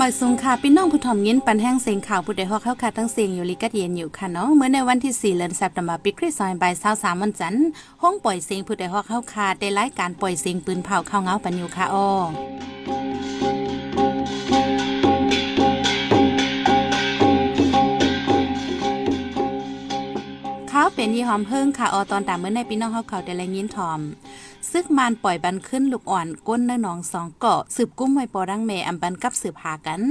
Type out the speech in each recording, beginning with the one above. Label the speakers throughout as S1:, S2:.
S1: มายสูงค่ะพี่น้องผู้ถ่อมยินปันแห้งเสียงข่าวผู้ใดฮอกเข้าค่ะทั้งเสียงอยู่ลิกัดเย็นอยู่ค่ะเนาะเมื่อในวันที่4เดือนสัปดาห์ปีคริสต์ศักราช23วันจันทร์ห้องปล่อยเสียงผู้ใดฮอกเข้าค่ะได้รายการปล่อยเสียงปืนเผาเข้าเงาปันอยู่ค่ะอ้อเขาเป็นยี่หอมเพิ่งค่ะออตอนตามเมื่อในพี่น้องเขาเขาได้แลยินทอม ซึกมานปล่อยบันขึ้นลูกอ่อนก้นเนื้อหนองสองเกาะสืบกุ้มไว้ปอรังเมอำบันกับสืบหากัน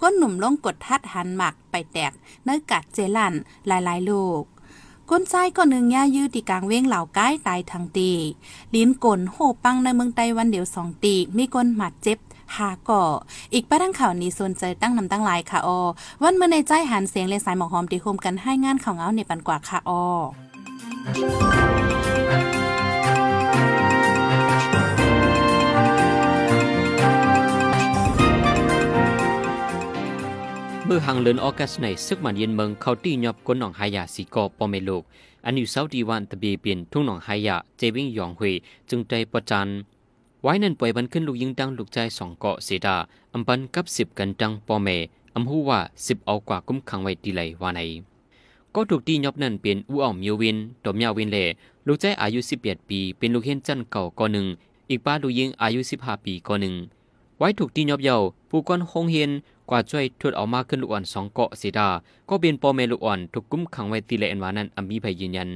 S1: ก้นหนุ่มลงกดทัดหันหมักไปแตกเนื้อกัดเจลันหลายๆลูกก้นใจก็หนึ่งย่ายืดตีกลางเว้งเหล่าก้ายตายทางตี ลิ้นกลโหปังในเมืองไต้วันเดียวสองตีมีก้นหมัดเจ็บหาก่อ อีกป้าทั้งข่าวนี้สนใจตั้งนำตั้งลายค่ะอวันเมื่อในใจหันเสียงเลสายหมอกหอมตีโฮมกันให้งานข่าวเงาในปันกว่าค่ะออา
S2: ยายาสีกอปอมเมลูกอันอยู่เซาดีวันตะเบียเปลี่ยนทุ่งหนองหายาเจวิงหยองหุยจึงใจประจันไว้นั่นปล่อยบันขึ้นลูกยิงดังลูกใจสองเกาะเสดาอัมบันกับสิบกันดังปอเมอัมหูว่าสิบเอากว่ากุ้มขังไว้ดีเลยว่าไหนก็ถูกตีหยอบนั่นเป็นอู้อ่อมมิววินดอมยาวินเล่ลูกใจอายุสิบเอ็ดปีเป็นลูกเห็นจันเก่าก่อนหนึ่งอีกป้าลูกยิงอายุสิบห้าปีก่อนหนึ่ง ไว้ถูกตีหยอบเยาวผู้ก้อนคงเห็น กว่าช่วยทุดออกมาขึ้นลูกอ่อนสองเกาะสีดา ก็เป็นปอเมลูกอ่อนถูกกุ้มขังไว้ตีเลนวานั้นอัมมีภัยยืนยัน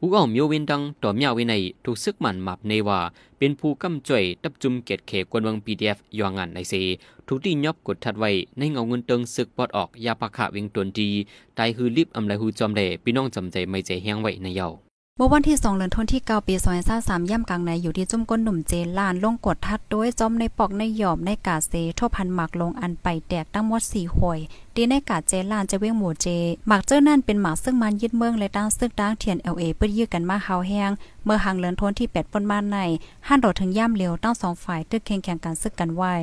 S2: อูอ่อมโยวินดังต่อเมียวินัยถูกซึกมันหมับในว่า เป็นผู้กำจ่วยตับจุมเกตเขกวนวังพีดีเอฟยองงานในเซถูกตียอบกดทัดไว้ ในเงาเงินเติงซึกปอดออกยาปะขะเวงตนดีตายฮือลิบอำไลฮูจอมเดพี่น้องจำใจไม่ใจแห้งไว้ในเยา
S3: เมื่อวันที่2เดือนธันวาคมปี2023ย่ำกลางในอยู่ที่จุ่มก้นหนุ่มเจลานลงกดทัดโดยจอมในปอกในหยอบในกาเซทบพันหมักลงอันไปแตกตั้งหมด4หวยดีในกาเจลานจะเว้งหมู่เจหมักเจ้านั่นเป็นหมักซึ่งมันยึดเมืองและตั้งซึ่งตั้งเทียน LA เปิ้ยื้อกันมาเฮาแห้งเมื่อหังเลือนทนที่8ปนมาในห้านโดดถึงย่ำเร็วตั้งสองฝ่ายตึกแข่งแข่งกันซึกกันไว้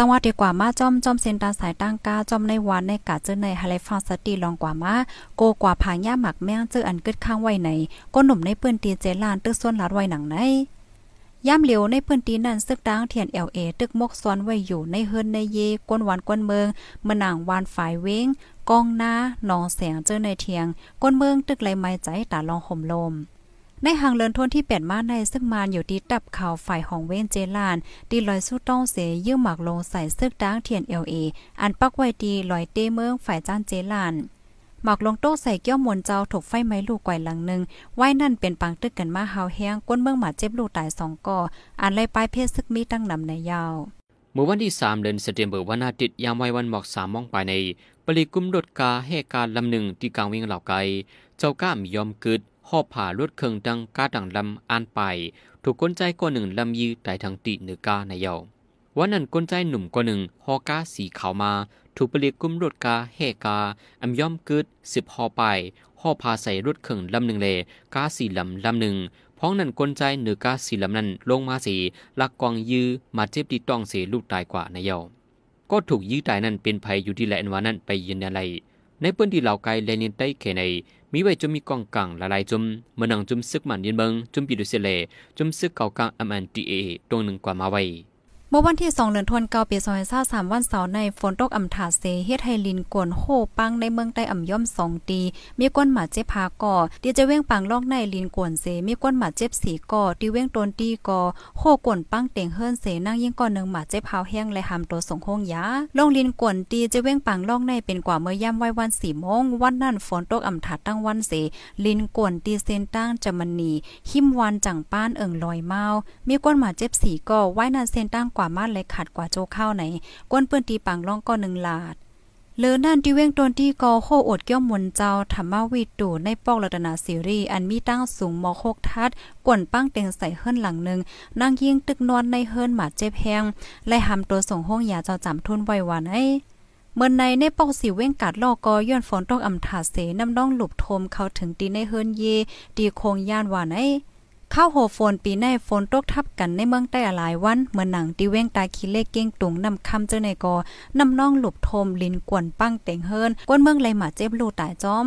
S3: สังวัดดีกว่ามาจอมจอมเซนตาสายตั้งกาจอมในวันในกาเจอในฮาเลฟาสตีลองกว่ามาโกกว่าผาย่าหมักแม่งเจออันเกึดข้างไว้ไหนก็หนุ่มในปืนตีเจลานตึกส่วนลาดไว้หนังไหนย่ำเหลียวในพื้นที่นั้นซึกดังเทียนเอลเอตึกมกซ้อนไว้อยู่ในเฮิรนในเยกวนวันกวนเมืองมะนางวานฝ่ายเว้งกองหน้าหนองแสงเจอในเทียงกวนเมืองตึกไหลไม้ใจตาลองห่มลม ในหางเลินทนที่แปดมาในซึ่งมานอยู่ที่ตับข่าวฝ่ายของเว้นเจลานตีลอยสู้ต้องเสยยื่อหมักลงใส่ซึกด้างเทียนเอลเออันปักไว้ดีลอยเต้เมืองฝ่ายจ้านเจลานหมักลงโต๊ะใส่เกี้ยวมนเจ้าถูกไฟไหม้ลูกไกวหลังหนึ่งไว้นั่นเป็นปังตึกกันมาเฮาแห้งก้นเมืองหมาเจ็บลูกตายสองก่ออันไล่ปลายเพศซึกมีตั้งนำในยาว
S2: เมื่อวันที่สามเดือนเซเดมเบอร์วันอาทิตย์ยามไว้วันหมอกสามมองไปในปริกุมรถกาเหตุการณ์ลำหนึ่งที่กลางวิ่งเหล่าไกเจ้าก้ามยอมกึด หอบผ่าลวดเคืองดังกาดังลำอ่านไป ถูกก้นใจก้อนหนึ่งลำยืไต่ทางติเนือกาในเยาวันนั้นก้นใจหนุ่มก้อนหนึ่งหอกาสีขาวมา ถูกเปลียกุมรถกาเฮกาอัมย่อมกึดสิบหอไปหอพาใส่รถเคืองลำหนึ่งเลกาสีลำลำหนึ่งพ้องนั้นก้นใจเนือกาสีลำนั้นลงมาสีลักกองยื้อมาเจ็บดีต้องเสียลูกตายกว่าในเยาก็ถูกยื้อตายนั้นเป็นภัยอยู่ที่แหลนวานั้นไปยืนอะไรในพื้นที่เหล่าไกลเลนินใต้เขใน มีไว้จุมมีกองกังหลายๆจมเมื่อนังจุมซึกมันยืนเบิงจุมปีดุเสเลจุมซึกเก่ากังอมันตีเอตรงหนึ่งกว่ามาไว้
S3: เมื่อวันที่2เดือนธันวาคมปี2023วันเสาร์ในฝนตกอ่ำถาเซเฮ็ดให้ลินกวนโฮปังในเมืองใต้อ่ำย่อม2ตีมีก้นหมาเจ็บพาก่อที่จะเว้งปังลอกในลินกวนเซมีก้นหมาเจ็บสีก่อที่เว้งตนตีก่อโฮกวนปังเต็งเฮิรนเสนั่งยิ่งก่อนนึงหมาเจ็บพาวแห้งและหามตัวส่งโฮงยาลงลินกวนตีจะเว้งปังลอกในเป็นกว่าเมื่อย่ำไว้วัน4โมงวันนั้นฝนตกอ่ำถาตั้งวันเสลินกวนตีเซนตั้งจะมันนีหิมวันจังป้านเอิงลอยเมามีก้นหมาเจ็บสีก่อไว้นั้นเซนตั้งกว่ามาเลยขัดกว่าโจเข้าไหนกวนเปื้นตีปังล่องก็หนึ่งลาดเลือนั่นที่เว้งตนที่กอโคอดเกี้ยวมนเจ้าธรรมวิตูในปอกรัตนาซีรีอันมีตั้งสูงมอโคกทัดกวนปั้งเต็งใส่เฮิรนหลังหนึ่งนางยิงตึกนอนในเฮิรนหมาเจ็บแหงไล่หำตัวส่งห้องยาเจ้าจำทุนไว้วานไอเมื่อในในปอกสีเว้งกัดลอกอย้อนฝนตกอำถาเสน้ำน้องหลุบโทมเขาถึงตีในเฮิรนเยตีโคงย่านวานไอ ข้าวโหฝนปีในฝนตกทับกันในเมืองใต้หลายวันเหมือนหนังตีเว้งตาคิเลเก้งตุงนำคำเจ้าในกอนำน้องหลบโทมลินกวนปั้งเต็งเฮิรนกวนเมืองไหลหมาเจ็บลูตายจอม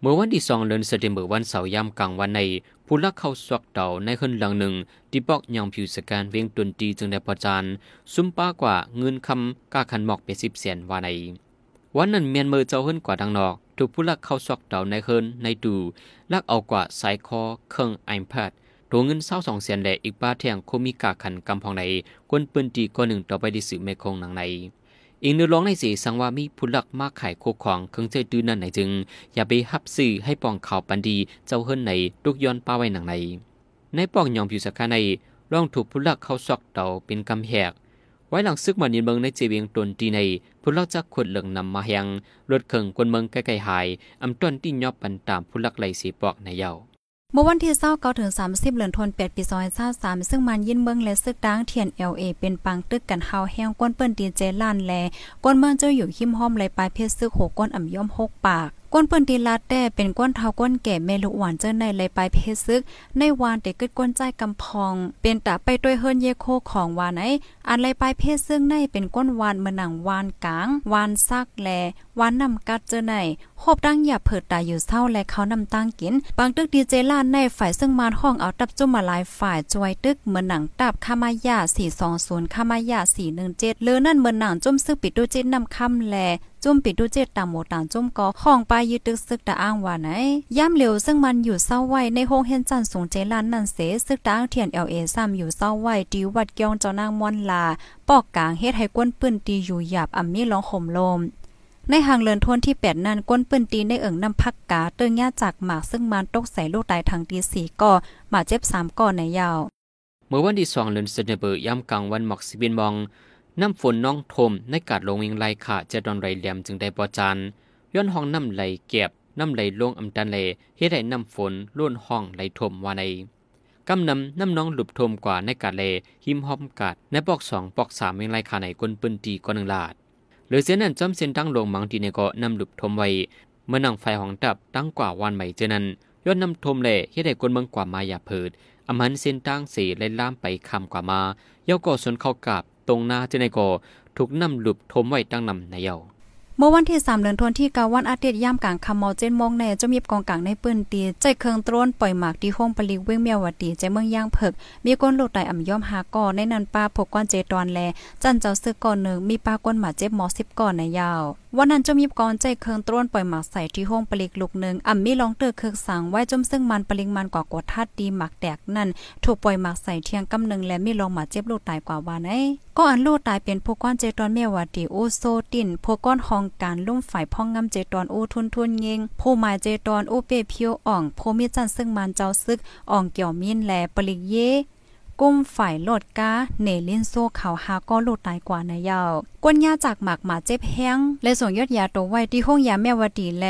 S2: เมื่อวันที่สองเดือนเซปเมเบอร์วันเสาร์ยามกลางวันในผู้ลักเข้าสวกเต่าในคืนหลังหนึ่งที่บอกยองผิวสการเวียงดนตีจึงได้ประจานซุ่มป้ากว่าเงินคำก้าคันหมอกเป็นสิบแสนวาในวันนั้นเมียนเมือเจ้าขึ้นกว่าดังนอก ถูกผู้ลักเข้าสวกเต่าในคืนในดูลักเอากว่าสายคอเครื่องไอแพดตัวเงินเศร้าสองแสนแหลอีกป้าเทียงโคมีกาขันกำพองในกวนปืนตีก้อนหนึ่งต่อไปดิสือเมคงหนังในอีกเนื้อร้องในสีสังว่ามีผู้ลักมากขายโคของเครื่องใจดื้อนั่นไหนจึง อย่าไปฮับสื่อให้ปองข่าวปันดีเจ้าเฮินในลูกย้อนป้าไว้หนังในในปองยองผิวสกาในร่องถูกผู้ลักเข้าซอกเตาเป็นกำแหก ไว้หลังซึกมันยินเมืองในเจเวียงตนตีในผู้หลักจะขวดเหลืองนำมาแหงรถเข่งกวนเมืองใกล้ๆหายอำต้นที่ยอบปันตามผู้ลักไหลสีปอกในเยา
S3: เมื่อวันที่29ถึง30เดือนธันวาคมปี2023ซึ่งมันยินเมืองและซึกดังเทียน LA เป็นปังตึกกันเฮาแห้งก้นเปิ้นดีเจล้านแลก้นเมืองเจ้าอยู่หิมห้อมไหลปลายเพชรซึกหก้นอ่ำย่อม6ปาก ก้นเปิ้นตีลาดแต่เป็นก้นเท้าก้นแก่เมลูหวานเจอในไหลปลายเพชซึก ในวานเด็กกึดก้นใจกำพอง เป็นตาไปด้วยเฮิรนเยโคของวานไหนอันไหลปลายเพชซึ่งในเป็นก้นวานเมือหนังวานกลาง วานซักแลวานนำกัดเจอในคบดังอย่าเผิดตาอยู่เศร้าและเขานำตั้งกิน บางตึกดีเจล้านในฝ่ายซึ่งมานห้องเอาตับจุ่มมาหลายฝ่ายจวยตึกเมือหนังตับคามายา420คามายา417เลือนั่นเมือหนังจุ่มซึกปิดดูจิตนำคำแล จุ่มปิดดูเจตตามโมตานจุ่มก็ห้องปลายยึดตึกซึกตาอ้างว่าไหนย่ำเหลียวซึ่งมันอยู่เศร้าไว้ในห้องเฮนจันสูงเจล้านนันเสซึกตาอ้างเทียน LA ซ้ำอยู่เศร้าไว้ดีวัดเกียงเจ้านางม่อนลา ปอกกลางเฮ็ดให้ก้นปืนตีอยู่หยาบอ่ำมีร้องห่มลมในหางเลินทนที่ 8 นั้นก้นปืนตีในเอิงน้ำพักกาเติงย่าจากหมากซึ่งมันตกใส่ลูกตายทางตี4ก่อมาเจ็บ3ก่อในยาว
S2: เมื่อวันที่2เดือนเซนเบอร์ยามกลางวันหมอกสิบินมอง น้ำฝนน้องทมในกาดลงวิงไหลขาจะดอนไรแหลี่ยมจึงได้ปอจานย้อนห้องน้ำไหลเก็บน้ำไหลลงอำดันเลเฮ็ดให้น้ำฝนล้วนห้องไหลทมว่าในกำนำน้ำน้องหลุบทมกว่าในกาดเลหิมหอมกาดในปอกสองปอกสามวิงไหลขาในกลปืนตีกว่าหนึ่งลาดหรือเส้นนั้นจำเส้นตั้งลงมังทีในก็นำหลุบทมไว้เมื่อนังไฟห้องดับตั้งกว่าวันใหม่เจนั้นย้อนน้ำทมเลเฮ็ดให้กลเมืองกว่ามายาเพิดอำหันเส้นตั้งสีไล่ล่ามไปคำกว่ามาเย้าก่อสนเข้ากับ ตรงหน้าเจในกอถูกนำหลุบทมไว้ตั้งนำในเยา
S3: เมื่อวันที่3เดือนธันวาคมที่วันอาทิตย์ย่ามกลางคำมอเจนมองในเจะมีบกองกลางในปืนตีใจเครื่องตรนปล่อยหมากที่ห้องปลิกเว้งเมียวดีใจเมืองย่างเพิก มีก้นโลดไตอ่ำย่อมหาก่อในนันป้าพกก้อนเจตอนแล จันเจ้าซื้อก่อนหนึ่งมีป้าก้นหมาเจ็บหมอ10ก่อนในยาววันนั้นจะมีกอนใจเครื่องตรนปล่อยหมากใส่ที่ห้องปลิกลูกหนึ่งอ่ำมีลองเตอเครื่องสั่งไว้จมซึ่งมันปลิงมันกว่ากว่าทัดดีหมักแตกนั่น ถูกปล่อยหมากใส่เทียงกำหนึ่งและมีลองหมาเจ็บลูกตายกว่าวันไอ้ก็อันลูกตายเป็นพวกก้อนเจตอนเมียวดีโอโซตินพวกก้อนหองการลุ่มฝ่ายพ่องงำเจตอนโอทุนทุนเงงผู้หมายเจตอนโอเปเพียวอ่องผู้มีจันซึ่งมันเจ้าซึกอ่องเกี่ยวมีนแลปลิกเยกุ้มฝ่ายโลดกาเนลินโซเขาหาก็โลดตายกว่าในยาวกวนยาจากหมากหมาเจ็บแห้งและส่งยอดยาตัวไว้ที่ห้องยาแม่วดีแล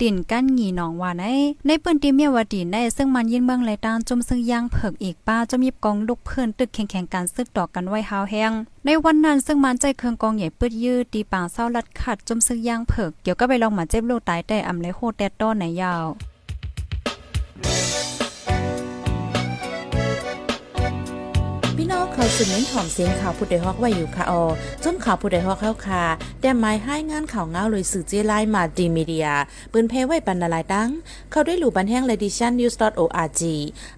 S3: ติ่นกั้นหงีหนองว่าในในปืนตีเมียวดีในซึ่งมันยินเมืองไหลตางจุมซึ่งย่างเผิกอีกป้าจะมีกองลูกเพื่อนตึกแข่งแข่งการซึกดอกกันไว้หาวแห้งในวันนั้นซึ่งมันใจเครื่องกองใหญ่ปืดยืดตีปางเศร้าลัดขัดจุมซึ่งย่างเผิกเกี่ยวก็ไปลองมาเจ็บโลตายแต่อำเลยโคแต่ต้อนในยาว
S1: น้องเขาสืบเน้นถ่อมเสียงข่าวผู้ใดฮอกไว้อยู่ค่ะออจนข่าวผู้ใดฮอกเข้าค่ะแต่หมายให้งานข่าวเงาเลยสื่อเจไลมาดีมีเดียปืนเพไว้ปันละลายดัง เขาได้หลู่บันแห้งเลดิชันนิวส์ .org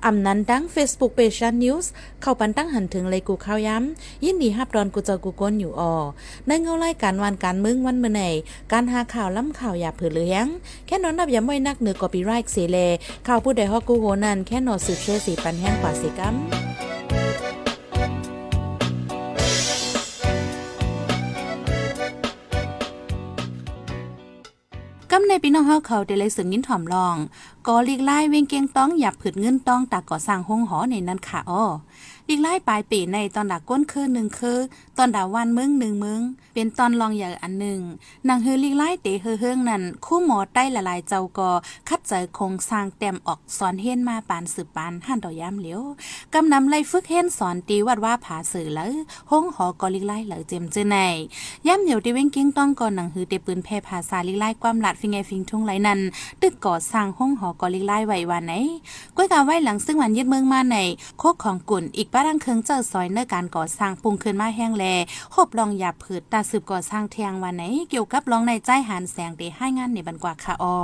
S1: อำนั้นดัง Facebook Page News เข้าปันตั้งหันถึงเลยกูข้าวย้ำยินดีฮับดอนกูเจอกูก้นอยู่ออในเงาไล่การวันการมึงวันเมื่อไหนการหาข่าวล้ำข่าวอย่าเผือเลี้ยงแค่นอนนับย้ำไว้นักเหนือกอปีไรค์เสเลข่าวผู้ใดฮอกกูโหนั่นแค่นอนสืบเชื่อสีปันแห้งกว่าสีกัม กำในพี่น้องเฮาเขาได้เลยสึงยินถ่อมลองก็ลีกไล่เวงเกียงต้องหยับผืดเงินต้องตาก่อสร้างห้องหอในนั้นค่ะอ้อ ลีกไล่ปลายปีในตอนดักก้นคือหนึ่งคือ ตอนดาวันมึงหนึ่งมึง เป็นตอนลองอย่างอันหนึ่งนางเฮอลีกไล่เตเฮือเฮืองนั่นคู่หมอใต้ละลายเจ้ากอคัดใจโครงสร้างเต็มออกสอนเฮนมาปานสืบปานหันต่อยามเหลียวกำนำไล่ฝึกเฮนสอนตีวัดว่าผาสื่อแล้วห้องหอกอลีกไล่เหลอเจมเจในย่ำเหนียวตีเว้งเกียงต้องก่อนหนังฮือเตปืนแพ่ภาษาลีกไล่ความหลัดฟิงไงฟิงทุ่งไหลนั้นตึกก่อสร้างห้องหอกอลิกไล่ไว้วันไหนก้อยกาไว้หลังซึ่งวันยึดเมืองมาในโคกของกุ่นอีกป้าดังเคืองเจอซอยเนื้อการก่อสร้างปุงขึ้นมาแห้งแลหบลองหยาบผืดตาสืบก่อสร้างเทียงวันไหน เกี่ยวกับลองในใจหันแสงเดให้งานในบันกว่าค่ะออ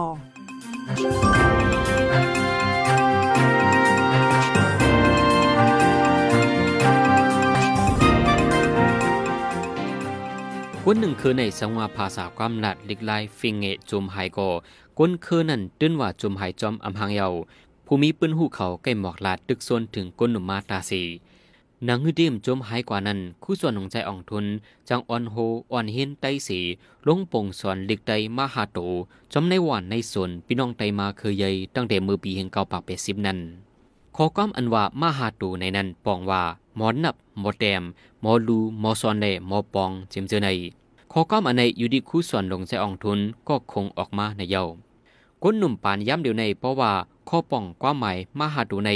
S2: ก้นหนึ่งคือในสังวาภาษาความหลัดลิกไลฟิงเงจุมไฮโกก้นคือนั่นตื้นว่าจุมไฮจอมอำหางเยา ภูมิปืนหูเขาใกล้หมอกลาดตึกส่วนถึงก้นหนุ่มมาตาสีนางฮือเดียมจมหายกว่านั้นคู่ส่วนของใจอ่องทุนจังอ่อนโฮอ่อนเฮนไตสีลงปงสอนลิกไตมาหาโตจอมในหวานในส่วนพี่น้องไตมาเคยใหญ่ตั้งแต่มือปีแห่งเก่าปากเป็ดสิบนั้นขอความอันว่ามาหาตูในนั้นปองว่าหมอนนับหมอแดมหมอลูหมอซอนเนหมอปองเจมเจอในขอความอันในอยู่ดีคู่ส่วนลงใจอ่องทุนก็คงออกมาในเย้า ก้นหนุ่มปานย้ำเดียวในเพราะว่าข้อป่องความหมายมหาตูใน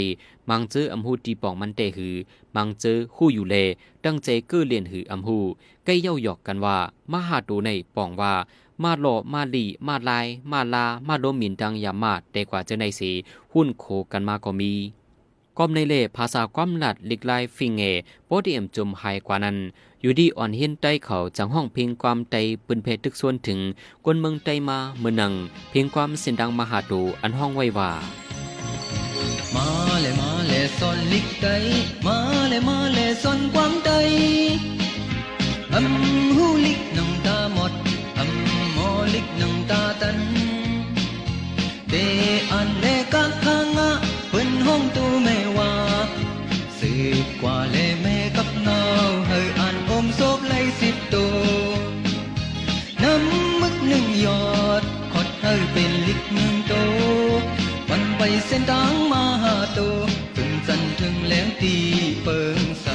S2: มังเจออำหูตีป่องมันเตหือ มังเจอคู่อยู่เลตั้งใจกื้อเลียนหืออำหูใกล้เย้าหยอกกันว่ามหาตูในป่องว่า มาหล่อมาลีมาลาย มาลา มาโดมินดังยามาแต่กว่าเจอในสีหุ้นโคกันมาก็มีกอมในเล่ภาษาความหลัดลิกไลฟิงเงโปรตีเอ็มจุมไฮกว่านั้น อยู่ดีอ่อนเห็นใต้เขาจังห้องเพียงความใจปืนเพตึกส่วนถึงกวนเมืองใจมาเมือนัง เพียงความเส้นดังมหาดูอันห้องไว้ว่า
S4: มาเลยมาเลยซอนลิกไตมาเลยมาเลยซอนความใจอำหูลิกนังตาหมดอำหมอลิกนังตาตันเดอันเลกักขังะเปิ้นห้องตูแม่ว่าสืบกว่าเล วถึงสันถึงแหลงตีเปิงส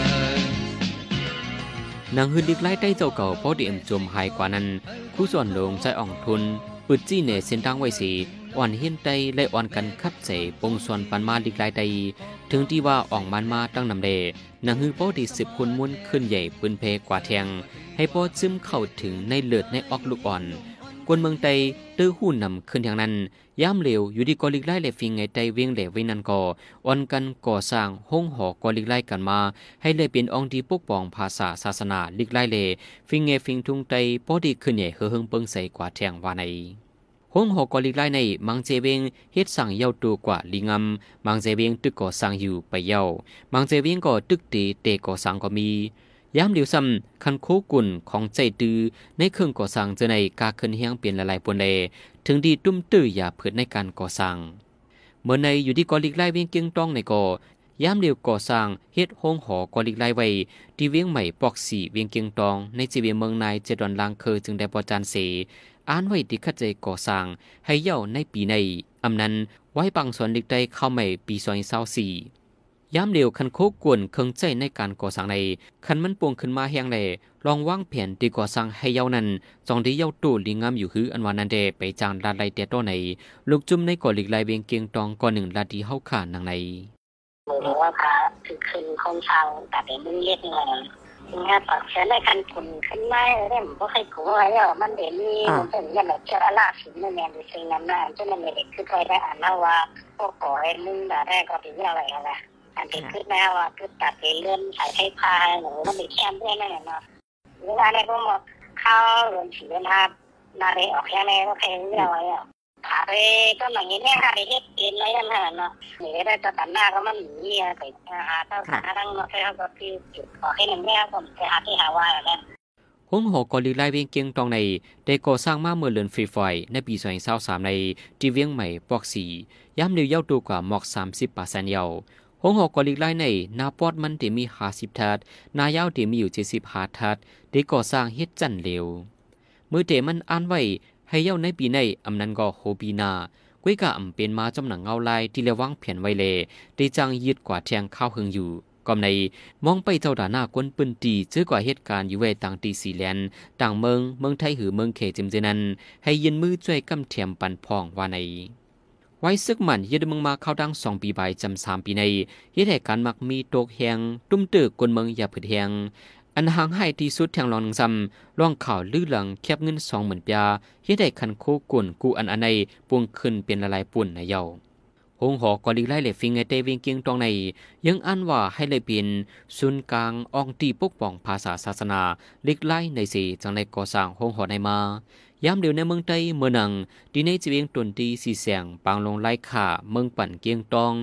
S2: นางหืนดิกไล่ใต้เจ้าเก่าพราะเดียมจมหายกว่านั้นคู่ส่วนลงใจอ่องทุนปืดจี้เนเส้นทางไว้สีอ่อนเฮียนใจและอ่อนกันคัดเสปงส่วนปันมาดิกไล่ใดถึงที่ว่าอ่องมันมาตั้งนำเดนางฮือพราะดีสิบคนม้วนขึ้นใหญ่ปืนเพกว่าแทงให้พอซึมเข้าถึงในเลือดในออกลูกอ่อน กวนเมืองไตตื้อหู้นำขึ้นอย่างนั้นย่ามเหลวอยู่ดีกอลิกไล่เลฟิงไงไตเวียงเหลวไว้นันก่ออ่อนกันก่อสร้างห้องหอกอลิกไล่กันมา ให้เลยเป็นองค์ที่ปกป้องภาษาศาสนาลิกไล่เลฟิงเงฟิงทุงไตพอดีขึ้นใหญ่เฮือเฮิงเปิงใส่กว่าแทงว่าในห้องหอกอลิกไล่ในมังเจเวงเฮ็ดสั่งเย้าตัวกว่าลิงำมังเจเวงตึกก่อสร้างอยู่ไปเย้ามังเจเวงก็ตึกตีเตก่อสร้างก็มี ยามเหลียวซ้ำคันโคกุ่นของใจดือในเครื่องก่อสร้างเจอในกาขึ้นเฮียงเปลี่ยนหลายปนเลถึงดีตุ้มตื้ออย่าเผิดในการก่อสร้าง เมื่อในอยู่ที่กอลิกไล่เวียงเกียงต้องในก่อยามเหลียวก่อสร้างเฮ็ดห้องหอกอลิกไล่ไว้ที่เวียงใหม่ปอกสีเวียงเกียงตอง ในจีเวียงเมืองนายเจดอนลางเคอจึงได้ปอจานเสอ่านไว้ที่ขัดใจก่อสร้างให้เย่าในปีในอำนั้นไว้ปังส่วนลิกได้เข้าใหม่ปีซอยเศร้าสี่ ยามเร็วคันโคกวนเครื่องใจในการก่อสร้างในคันมันปวงขึ้นมาแหงแลลองวางแผนที่ก่อสร้างให้เยานั้นจองที่เยาตู้ลิงงามอยู่คืออันวานันเดไปจางลาไลเตโตในลูกจุ่มในก่อหลีกลายเบียงเกียงตองก่อหนึ่งลาดีเฮาขานางใน
S5: มือว่าพระคือคืนคงเชาแต่เป็นมึงเรียกเงินงานปักเชิญได้คันคุณขึ้นไม่เรื่องบ่เคยกลัวแล้วมันเดี๋ยวนี้มันเป็นอย่างแบบเจอล่าสุดนั่นแหละดูสิ่งนั้นน่ะจนมันเด็กคือเคยได้อ่านแล้วว่าพวกก่อให้มึงแต่แรกก็เป็นอะไรอะไร อันที่ขึ้นแม่ว่าคือตัดเลื่อนสายไฟพาหนูมันมีแคมด้วยนั่นเนาะเวลาเนี่ยพวกมันเข้าเรือนสีนะครับนาเรออกแค่ไหนก็แค่เรื่องอะไรอะผาเรก็หนังนี้เนี่ยค่ะเฮ็ดเองเลยกันเนาะนี่ได้จะตัดหน้าก็มันหนีไปหาเจ้าขาทั้งเนาะเขาก็คือจุดขอให้หนึ่งแม่ผมไปหาที่หาว่าแล้ว
S2: ห้องหอกอลีไลเวียงเกียงตองในได้ก่อสร้างมาเมื่อเดือนฟรีไฟในปี2023ในที่เวียงใหม่ปอกสีย่ำเร็วเย้าตัวกว่าหมอก 30ปาเซนเยา หงหอกอลีไลในนาปอดมันที่มี50ทัดนายาวที่มีอยู่70หาทัดได้ก่อสร้างเฮ็ดจันเร็วมือเตมันอ่านไว้ให้เย้าในปีในอำนั้นก็โฮปีนากุ้ยกะอำเป็นมาจำหนังเงาลายที่เลวางเพียนไว้เลได้จังยึดกว่าแทงข้าวหึงอยู่ก็ในมองไปเจ้าด่าหน้ากวนปืนตีเจอกว่าเหตุการณ์อยู่เวต่างตีสีแลนต่างเมืองเมืองไทยหือเมืองเขจิมเจนันให้ยินมือช่วยกำเทียมปันพองว่าใน ไว้ซึกมันยึดเมืองมาเข้าดังสองปีใบจำสามปีในยึดเหตุการมักมีตกแหงตุ้มตึกกวนเมืองอย่าผืดแหงอันหางให้ที่สุดแทงรองซ้ำร่องข่าวลื้อหลังแคบเงินสองหมื่นปียาเฮ็ดให้คันโคกุ่นกูอันอันในปวงขึ้นเป็นละลายปุ่นในเยาหงหอกอลีไล่เหลฟิงไอเตวิงเกียงตองใน ยังอันว่าให้เลยเป็นศูนย์กลางอองตีปกป้องภาษาศาสนาลิกไล่ในสีจังในก่อสร้างหงหอในมา ยามเดียวในเมืองใต้เมืองนังดีในจีเวียงตนตีสีแสงปางลงไล่ขาเมืองปั่นเกียงตอง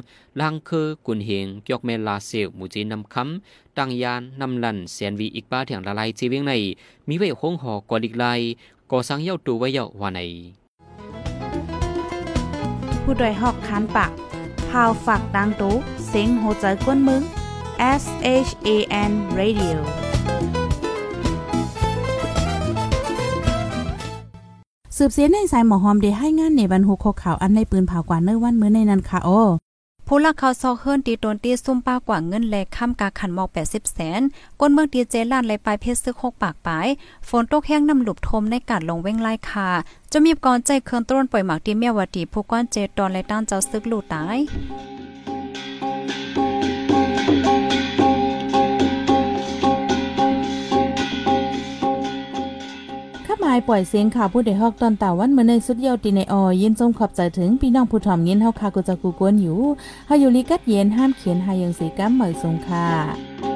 S2: ลางเคอกุนเฮงยอกแม่ลาเซลหมูจีนำคำตังยานนำลันแสนวีอีกป้าเถียงละลายจีเวียงใน มีไว้คงหอกอดิกไลก่อสร้างเย้าตูไว้เย้าว่าใน
S1: ผู้โดยหอกคันปากพาวฝากดังตู้เสียงโหใจกวนมึง S H A N Radio สืบเสียในสายหมอหอมได้ให้งานในบรรหุกข่าวอันในปืนเผากว่าเนื้อวันมื้อในนั้นค่ะโอ
S3: ผู้ลักเขาซอกเฮิรนตีตนตีซุ่มป้ากว่าเงินแลกค้ำกาขันหมอก 80 แสนก้นเมืองตีเจลานไหลปลายเพชรซึก6ปากปลาย ฝนตกแห้งน้ำหลุบทมในการลงเว้งไล่คาจะมีก่อนใจเครื่องต้นปล่อยหมากที่เมียวดีผู้ก้อนเจตอนและต้านเจ้าซึกลู่ตายา
S1: หมายปล่อยเสียงข่าวผู้ใดฮอกตอนตาวันเมื่อในสุดเยาวตีในออยินจมขอบใจถึงพี่น้องผู้ถ่อมยินเฮาคากุจักูกวนอยู่เฮาอยู่ลีกัดเย็นห้ามเขียนหายังสีกัมเหมยสงค่ะ